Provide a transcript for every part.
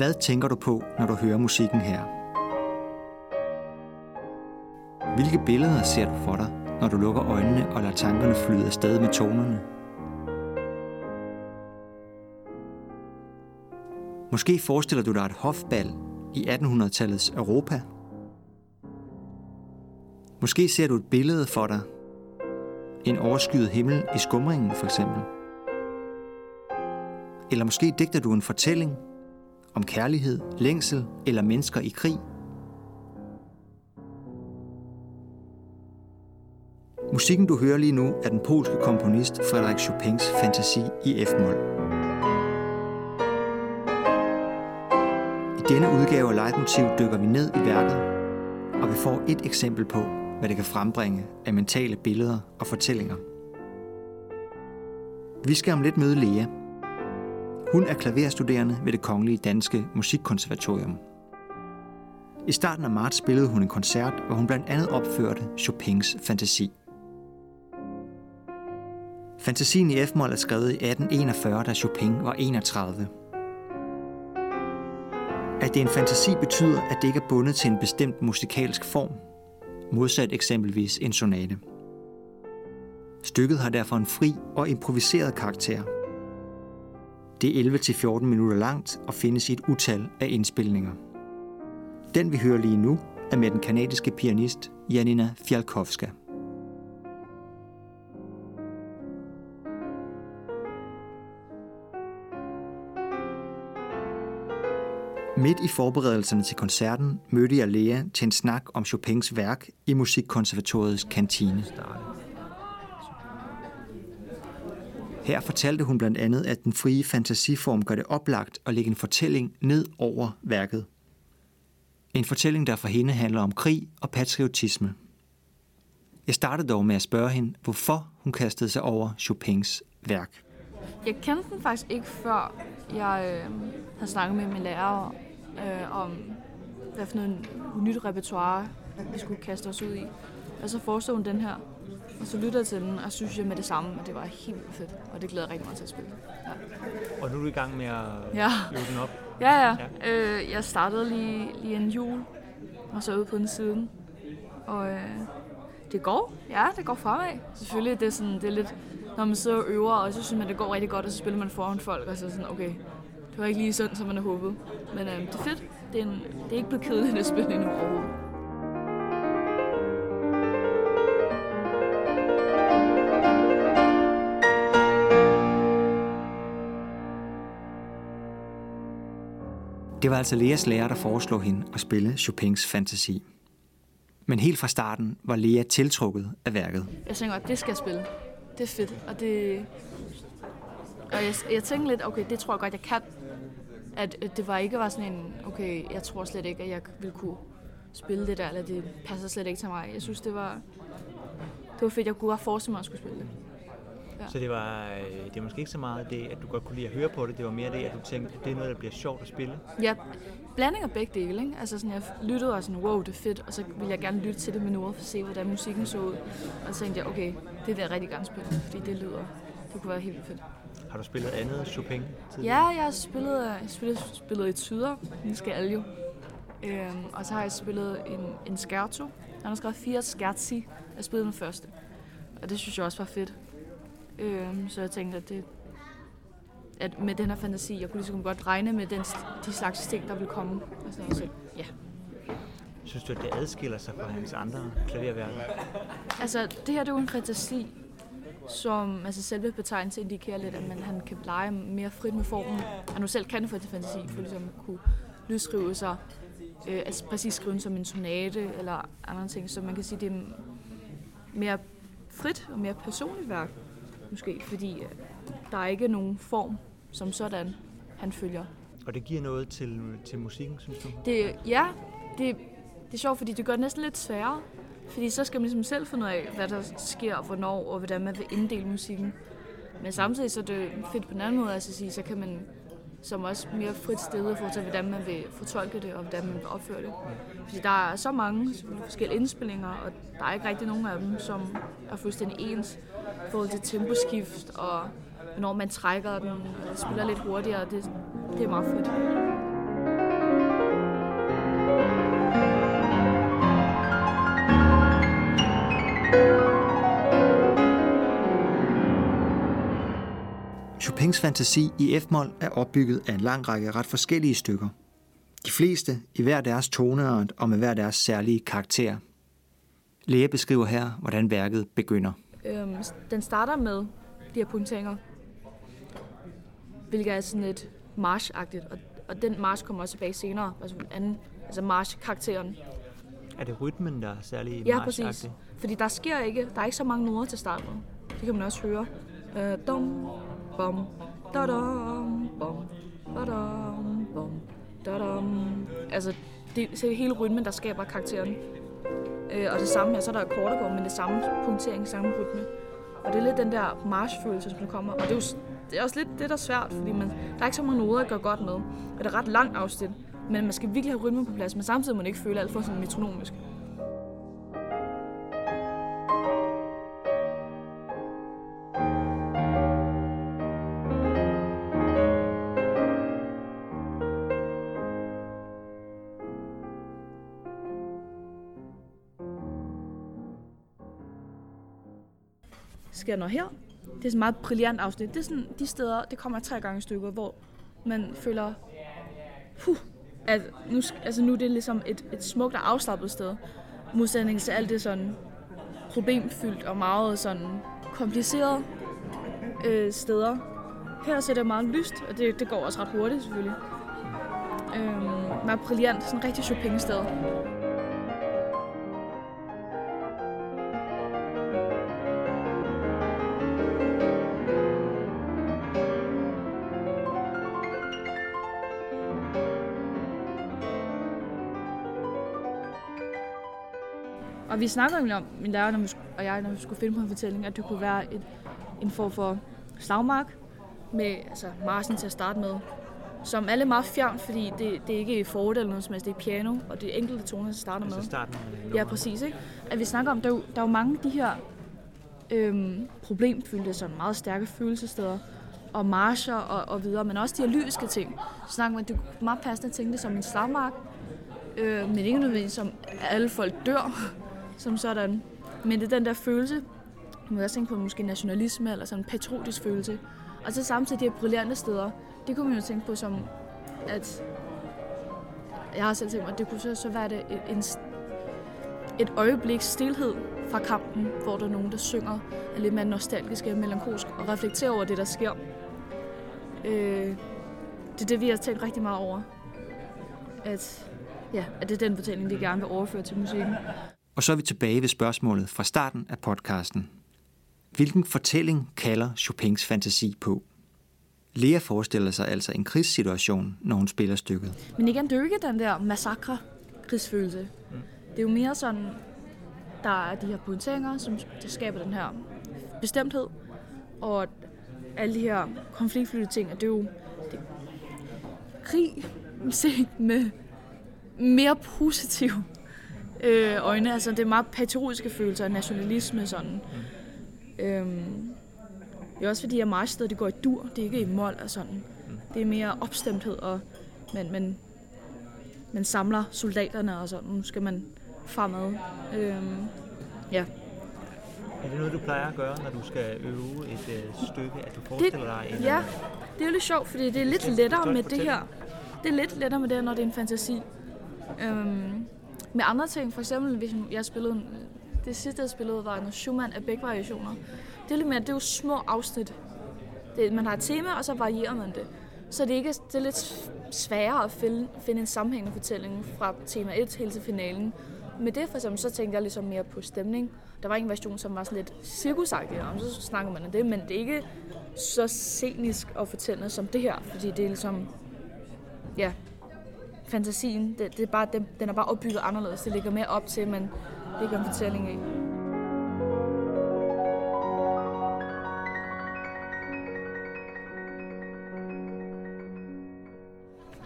Hvad tænker du på, når du hører musikken her? Hvilke billeder ser du for dig, når du lukker øjnene og lader tankerne flyde afsted med tonerne? Måske forestiller du dig et hofbal i 1800-tallets Europa. Måske ser du et billede for dig. En overskyet himmel i skumringen for eksempel. Eller måske digter du en fortælling om kærlighed, længsel eller mennesker i krig. Musikken du hører lige nu er den polske komponist Frederik Chopins fantasi i F-mol. I denne udgave af Leitmotiv dykker vi ned i værket, og vi får et eksempel på, hvad det kan frembringe af mentale billeder og fortællinger. Vi skal om lidt møde Lea, hun er klaverstuderende ved det Kongelige Danske Musikkonservatorium. I starten af marts spillede hun en koncert, hvor hun blandt andet opførte Chopins fantasi. Fantasien i F-mol er skrevet i 1841, da Chopin var 31. At det er en fantasi betyder, at det ikke er bundet til en bestemt musikalsk form, modsat eksempelvis en sonate. Stykket har derfor en fri og improviseret karakter – det er 11-14 minutter langt og findes i et utal af indspilninger. Den vi hører lige nu er med den kanadiske pianist Janina Fjalkowska. Midt i forberedelserne til koncerten mødte jeg Lea til en snak om Chopins værk i Musikkonservatoriets kantine. Her fortalte hun blandt andet, at den frie fantasiform gør det oplagt at lægge en fortælling ned over værket. En fortælling, der for hende handler om krig og patriotisme. Jeg startede dog med at spørge hende, hvorfor hun kastede sig over Chopins værk. Jeg kendte den faktisk ikke før jeg øh, havde snakket med min lærer øh, om, hvad for noget nyt repertoire vi skulle kaste os ud i. Og så foreslog hun den her, og så lytter jeg til den, og synes jeg med det samme, at det var helt fedt. Og det glæder jeg rigtig meget til at spille. Ja. Og nu er du i gang med at ja. løbe den op? Ja, ja. ja. Øh, jeg startede lige, lige en jul, og så ude på den siden. Og øh, det går. Ja, det går fremad. Selvfølgelig, det er, sådan, det er lidt, når man sidder og øver, og så synes man, det går rigtig godt, og så spiller man foran folk, og så er sådan, okay, det var ikke lige sådan, som man havde håbet. Men øh, det er fedt. Det er, en, det er ikke blevet kedeligt at spille endnu overhovedet. Det var altså Leas lærer, der foreslog hende at spille Chopins fantasi. Men helt fra starten var Lea tiltrukket af værket. Jeg tænkte godt, det skal jeg spille. Det er fedt, og det... Og jeg, jeg tænkte lidt, okay, det tror jeg godt, jeg kan. At det var ikke var sådan en, okay, jeg tror slet ikke, at jeg ville kunne spille det der, eller det passer slet ikke til mig. Jeg synes, det var, det var fedt, jeg kunne godt forestille mig at skulle spille det. Ja. Så det var, øh, det er måske ikke så meget det, at du godt kunne lide at høre på det, det var mere det, at du tænkte, at det er noget, der bliver sjovt at spille? Ja, blanding af begge dele. Ikke? Altså sådan, jeg lyttede og sådan, wow, det er fedt, og så ville jeg gerne lytte til det med noget for at se, hvordan musikken så ud. Og så tænkte jeg, okay, det vil jeg rigtig gerne spille, fordi det lyder, det kunne være helt fedt. Har du spillet andet Chopin tidligere? Ja, jeg har spillet, jeg spillet, spillet i tyder, den skal alle jo. Øhm, og så har jeg spillet en, en scherzo. Han har skrevet fire scherzi. Jeg spillede den første. Og det synes jeg også var fedt. Øh, så jeg tænkte, at, det, at med den her fantasi, jeg kunne ligesom godt regne med den, de slags ting, der ville komme. Altså, så, ja. Synes du, at det adskiller sig fra hans andre klaverværker? Altså, det her det er jo en fantasi, som altså selve betegnelsen indikerer lidt, at man, han kan lege mere frit med formen. Han nu selv kan få til fantasi, for ligesom at kunne lydskrive sig, øh, altså præcis skrive som en sonate eller andre ting, så man kan sige, det er mere frit og mere personligt værk måske, fordi øh, der er ikke nogen form som sådan, han følger. Og det giver noget til, til musikken, synes du? Det, ja, det, det er sjovt, fordi det gør det næsten lidt sværere. Fordi så skal man ligesom selv finde ud af, hvad der sker, og hvornår, og hvordan man vil inddele musikken. Men samtidig så er det fedt på en anden måde, altså sige, så kan man som også mere frit sted forhold til, hvordan man vil fortolke det, og hvordan man vil opføre det. Fordi der er så mange forskellige indspillinger, og der er ikke rigtig nogen af dem, som er fuldstændig ens både det temposkift og når man trækker den spiller lidt hurtigere. Det, det er meget fedt. Chopins fantasi i F-mol er opbygget af en lang række ret forskellige stykker. De fleste i hver deres toneart og med hver deres særlige karakter. Læge beskriver her, hvordan værket begynder. Øhm, den starter med de her punkteringer, hvilket er sådan et march-agtigt, og, og den march kommer også tilbage senere, altså anden, altså march-karakteren. Er det rytmen, der er særlig Ja, præcis. Fordi der sker ikke, der er ikke så mange noder til start med. Det kan man også høre. Øh, dum, bom, da dum, bom, da dum, bom, da dum. Altså, det, så det er hele rytmen, der skaber karakteren. Øh, og det samme her, så er der akkorder men det samme punktering, samme rytme. Og det er lidt den der marchfølelse, som der kommer. Og det er jo det er også lidt det, der er svært, fordi man, der er ikke så mange noder at gøre godt med. Og det er ret langt afsnit. Men man skal virkelig have rytmen på plads, men samtidig må man ikke føle alt for sådan metronomisk. Sker noget her. Det er sådan et meget brillant afsnit. Det er sådan de steder, det kommer tre gange i stykker, hvor man føler, huh, at nu, altså nu er det ligesom et, et smukt og afslappet sted. Modsætning til alt det sådan problemfyldt og meget sådan kompliceret øh, steder. Her ser det meget lyst, og det, det går også ret hurtigt selvfølgelig. Øh, meget brillant, sådan en rigtig Chopin-sted. Og vi snakker egentlig om, min lærer når vi, og jeg, når vi skulle finde på en fortælling, at det kunne være et, en form for slagmark med altså, marchen til at starte med, som er lidt meget fjern, fordi det, det er ikke forret eller noget som helst, det er piano, og det er enkelte toner, der starter med. Altså starten af Ja, præcis. Ikke? At vi snakker om, der er jo, der er jo mange af de her øhm, problemfyldte, sådan meget stærke følelsessteder, og marcher og, og videre, men også de her lyriske ting. Så snakker man, det er meget passende at tænke det som en slagmark, øh, men ikke nødvendigvis som alle folk dør, som sådan. Men det er den der følelse, man kan også tænke på måske nationalisme, eller sådan en patriotisk følelse. Og så samtidig de her brillante steder, det kunne man jo tænke på som, at jeg har selv tænkt mig, at det kunne så, så være det en, et øjebliks stillhed fra kampen, hvor der er nogen, der synger er lidt mere nostalgisk og melankolsk og reflekterer over det, der sker. Øh, det er det, vi har tænkt rigtig meget over. At, ja, at det er den fortælling, vi gerne vil overføre til musikken. Og så er vi tilbage ved spørgsmålet fra starten af podcasten. Hvilken fortælling kalder Chopins fantasi på? Lea forestiller sig altså en krigssituation, når hun spiller stykket. Men igen, det er jo ikke den der massakre krigsfølelse. Det er jo mere sådan, der er de her pointeringer, som der skaber den her bestemthed, og alle de her konfliktfyldte ting, og det er jo det, er krig set med mere positiv øh, øjne. Altså, det er meget patriotiske følelser af nationalisme, sådan. Øhm, det er også fordi, at marchsteder, det går i dur, det er ikke i mål og sådan. Det er mere opstemthed, og man, man, man samler soldaterne, og sådan. Nu skal man fremad. Øhm, ja. Er det noget, du plejer at gøre, når du skal øve et øh, stykke, at du forestiller dig en... Ja, øh, det er jo lidt sjovt, fordi det er lidt lettere med det her. Det er lidt lettere med det her, når det er en fantasi. Øhm, med andre ting, for eksempel hvis jeg spillede, det sidste jeg spillede var noget Schumann af begge variationer. Det er lidt mere, det er jo små afsnit. Det, man har et tema, og så varierer man det. Så det er, ikke, det er lidt sværere at finde, finde en sammenhængende fortælling fra tema 1 helt til finalen. Med det for eksempel, så tænkte jeg ligesom mere på stemning. Der var en version, som var sådan lidt cirkusagtig, og så snakker man om det, men det er ikke så scenisk og fortællende som det her, fordi det er ligesom, ja, fantasien, det, det er bare, den, den er bare opbygget anderledes. Det ligger mere op til, men det er en fortælling i.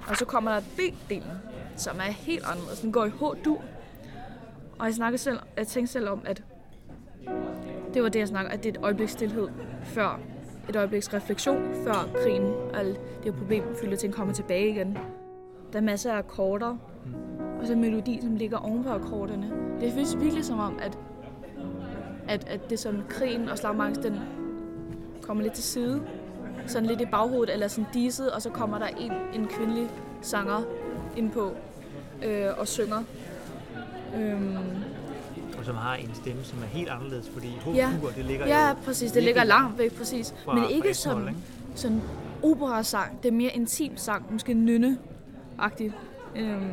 Og så kommer der B-delen, som er helt anderledes. Den går i H-dur. Og jeg, snakker selv, jeg tænkte selv om, at det var det, jeg snakker, at det er et øjebliks stillhed før et øjebliks refleksion, før krigen og alle de her problemfyldte ting kommer tilbage igen. Der er masser af akkorder, og så en melodi, som ligger oven på akkorderne. Det føles virkelig som om, at, at, at det er sådan, krigen og slagmarks, den kommer lidt til side. sådan lidt i baghovedet, eller sådan diset, og så kommer der en, en kvindelig sanger ind på øh, og synger. Øhm, Og som har en stemme, som er helt anderledes, fordi Hof Ja. Det ligger ja, jo præcis. Det ligger langt væk, præcis. fra- Men ikke som ikke? sådan operasang. Det er mere intim sang, måske agtigt Øhm,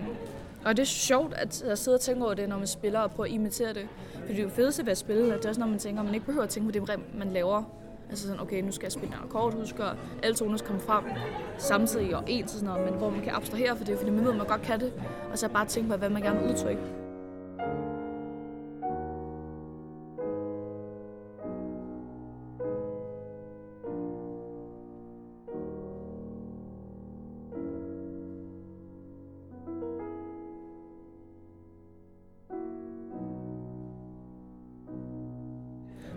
og det er sjovt at, at sidde og tænke over det, når man spiller og prøver at imitere det. Fordi det er jo fedeste ved at spille, at det er også når man tænker, at man ikke behøver at tænke på det, man laver. Altså sådan, okay, nu skal jeg spille en akkord, husk at alle toner skal komme frem samtidig og ens og sådan noget, men hvor man kan abstrahere for det, fordi man ved, at man godt kan det, og så bare tænke på, hvad man gerne vil udtrykke.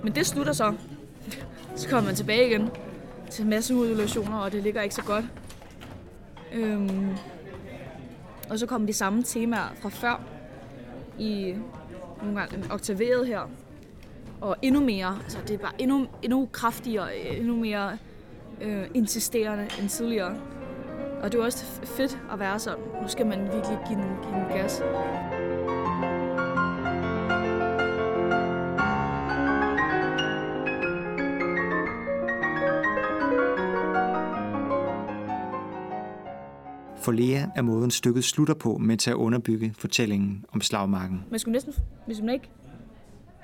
Men det slutter så. Så kommer man tilbage igen til en masse modulationer, og det ligger ikke så godt. Øhm, og så kommer de samme temaer fra før i nogle gange oktaveret her. Og endnu mere, altså det er bare endnu, endnu kraftigere, endnu mere øh, insisterende end tidligere. Og det er også fedt at være sådan. Nu skal man virkelig give den, give den gas. For Lea er måden stykket slutter på med til at underbygge fortællingen om slagmarken. Man skulle næsten, hvis man ikke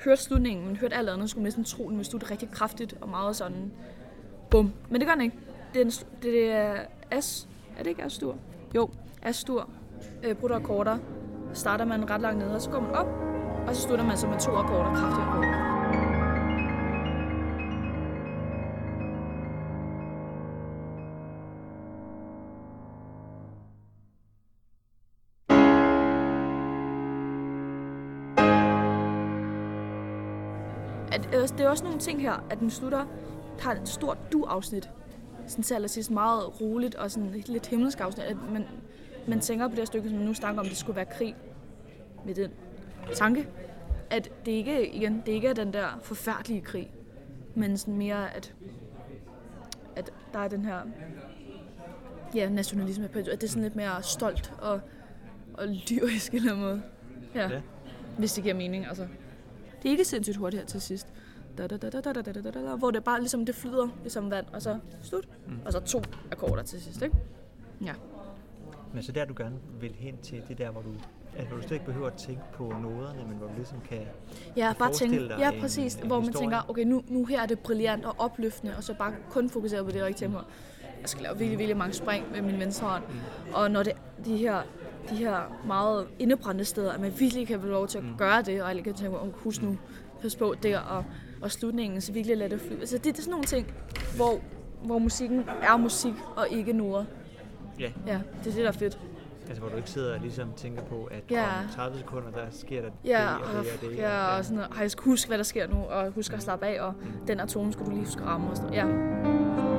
hørte slutningen, men hørte alt andet, skulle man næsten tro, at den ville slutte rigtig kraftigt og meget sådan bum. Men det gør den ikke. Det er, en, det er as, er det ikke as-dur? Jo, as-dur, øh, og korter, Starter man ret langt nede, og så går man op, og så slutter man så med to akkorder, kraftige akkorder. At, øh, det er også nogle ting her, at den slutter, har et stort du-afsnit. Sådan til allersidst meget roligt og sådan et lidt himmelsk afsnit. At man, man tænker på det her stykke, som man nu snakker om, det skulle være krig med den tanke. At det ikke, igen, det ikke er den der forfærdelige krig, men sådan mere, at, at der er den her ja, nationalisme, på- at det er sådan lidt mere stolt og, og lyrisk eller måde. Ja. Hvis det giver mening, altså. Det er ikke sindssygt hurtigt her til sidst. Da, da, da, da, da, da, da, da, da, hvor det bare ligesom, det flyder ligesom vand, og så slut. Mm. Og så to akkorder til sidst, ikke? Ja. Men så der, du gerne vil hen til, det der, hvor du, at hvor du slet ikke behøver at tænke på noderne, men hvor du ligesom kan... Ja, bare forestille tænke, dig ja en- præcis, en hvor man historie. tænker, okay, nu, nu her er det brilliant og opløftende, og så bare kun fokusere på det rigtige tempo. Jeg skal lave virkelig, virkelig mange spring med min venstre hånd. Mm. Og når det, de her de her meget indebrændte steder, at man virkelig kan få lov til at mm. gøre det, og alle kan tænke, oh, husk nu, pas på der, og, og slutningen, så virkelig lade det flyve. Altså det, det er sådan nogle ting, hvor, hvor musikken er musik, og ikke noder. Ja, Ja, det er det, der er fedt. altså hvor du ikke sidder og ligesom tænker på, at Ja. om 30 sekunder, der sker der Ja, det og og, det og det. ja, og sådan noget. Ej, jeg skal huske, hvad der sker nu, og huske at slappe af, og den her tone skal du lige huske at ramme. Og sådan noget. Ja.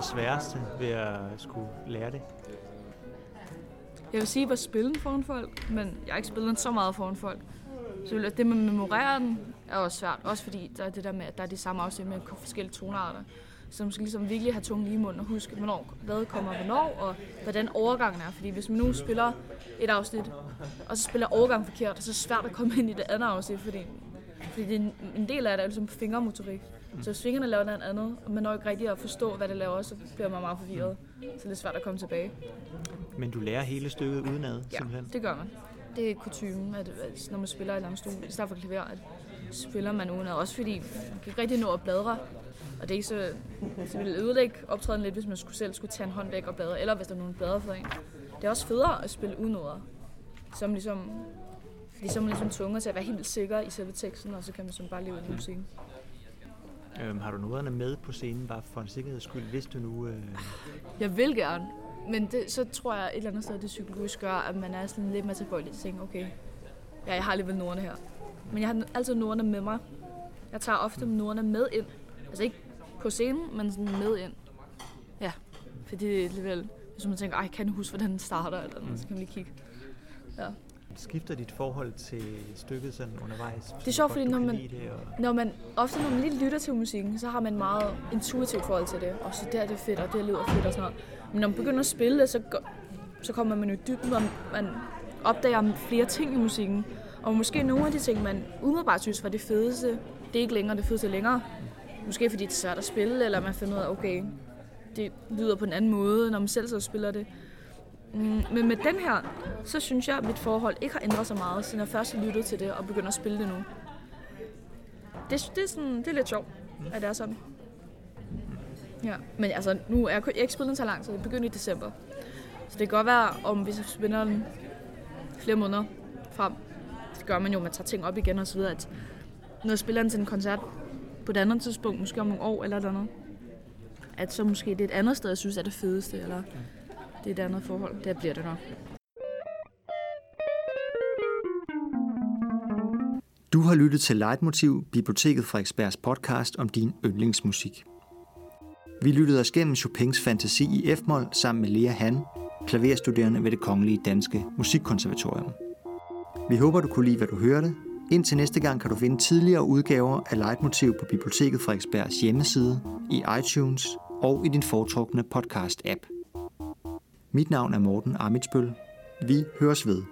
Det sværeste ved at skulle lære det? Jeg vil sige, at jeg var spillet foran folk, men jeg har ikke spillet den så meget foran folk. Så det med at memorere den er også svært. Også fordi der er det der med, at der er de samme afsnit med forskellige tonarter. Så man skal ligesom virkelig have tungen lige i munden og huske, hvornår hvad kommer hvornår, og hvordan overgangen er. Fordi hvis man nu spiller et afsnit, og så spiller overgangen forkert, så er det svært at komme ind i det andet afsnit, fordi, fordi det er en, en del af det er ligesom fingermotorik. Så hvis fingrene laver noget andet, og man når ikke rigtig at forstå, hvad det laver, så bliver man meget forvirret. Så det er svært at komme tilbage. Men du lærer hele stykket udenad, Ja, simpelthen? det gør man. Det er kutumen, at, at når man spiller i et andet i stedet for klaver, at spiller man udenad. Også fordi man kan ikke rigtig nå at bladre. Og det er ikke så, så ville det ødelægge optræden lidt, hvis man skulle selv skulle tage en hånd væk og bladre, eller hvis der er nogen bladre for en. Det er også federe at spille udenoder, som ligesom, ligesom, ligesom tvunget til at være helt sikker i selve teksten, og så kan man sådan bare leve ud i musikken. Øhm, har du noderne med på scenen, bare for en sikkerheds skyld, hvis du nu... Øh... Jeg vil gerne, men det, så tror jeg et eller andet sted, at det psykologisk gør, at man er sådan lidt mere tilbøjelig til at tænke, okay, ja, jeg har alligevel nordene her. Men jeg har altid nordene med mig. Jeg tager ofte nordene med ind. Altså ikke på scenen, men sådan med ind. Ja, fordi det er alligevel, hvis man tænker, ej, kan du huske, hvordan den starter, eller noget, så kan man lige kigge. Ja. Skifter dit forhold til stykket sådan undervejs? Det er sjovt, fordi når man- Det, og... Når man, ofte når man lige lytter til musikken, så har man meget intuitivt forhold til det. Og så der er det fedt, og det lyder fedt og sådan noget. Men når man begynder at spille det, så, går, så kommer man jo i dybden, og man opdager flere ting i musikken. Og måske nogle af de ting, man umiddelbart synes var det fedeste, det er ikke længere det fedeste længere. Måske fordi det er svært at spille, eller man finder ud af, okay, det lyder på en anden måde, når man selv så spiller det. Mm, Men med den her, så synes jeg, at mit forhold ikke har ændret sig meget, siden jeg først har lyttet til det og begynder at spille det nu. Det, det, er, sådan, det er lidt sjovt, at det er sådan. Ja, men altså, nu er jeg, jeg ikke spillet den så lang tid. Jeg begyndte i december. Så det kan godt være, om hvis jeg spiller den flere måneder frem, det gør man jo, man tager ting op igen og så videre, at når jeg spiller den til en koncert på et andet tidspunkt, måske om nogle år eller et eller andet, at så måske det er et andet sted, jeg synes er det fedeste, eller det er et andet forhold. Det bliver det nok. Du har lyttet til Leitmotiv, Biblioteket fra Eksperts podcast om din yndlingsmusik. Vi lyttede os gennem Chopins fantasi i F-mol sammen med Lea Han, klaverstuderende ved det Kongelige Danske Musikkonservatorium. Vi håber, du kunne lide, hvad du hørte. Indtil næste gang kan du finde tidligere udgaver af Leitmotiv på Biblioteket Frederiksbergs hjemmeside, i iTunes og i din foretrukne podcast-app. Mit navn er Morten Amitsbøl. Vi høres ved.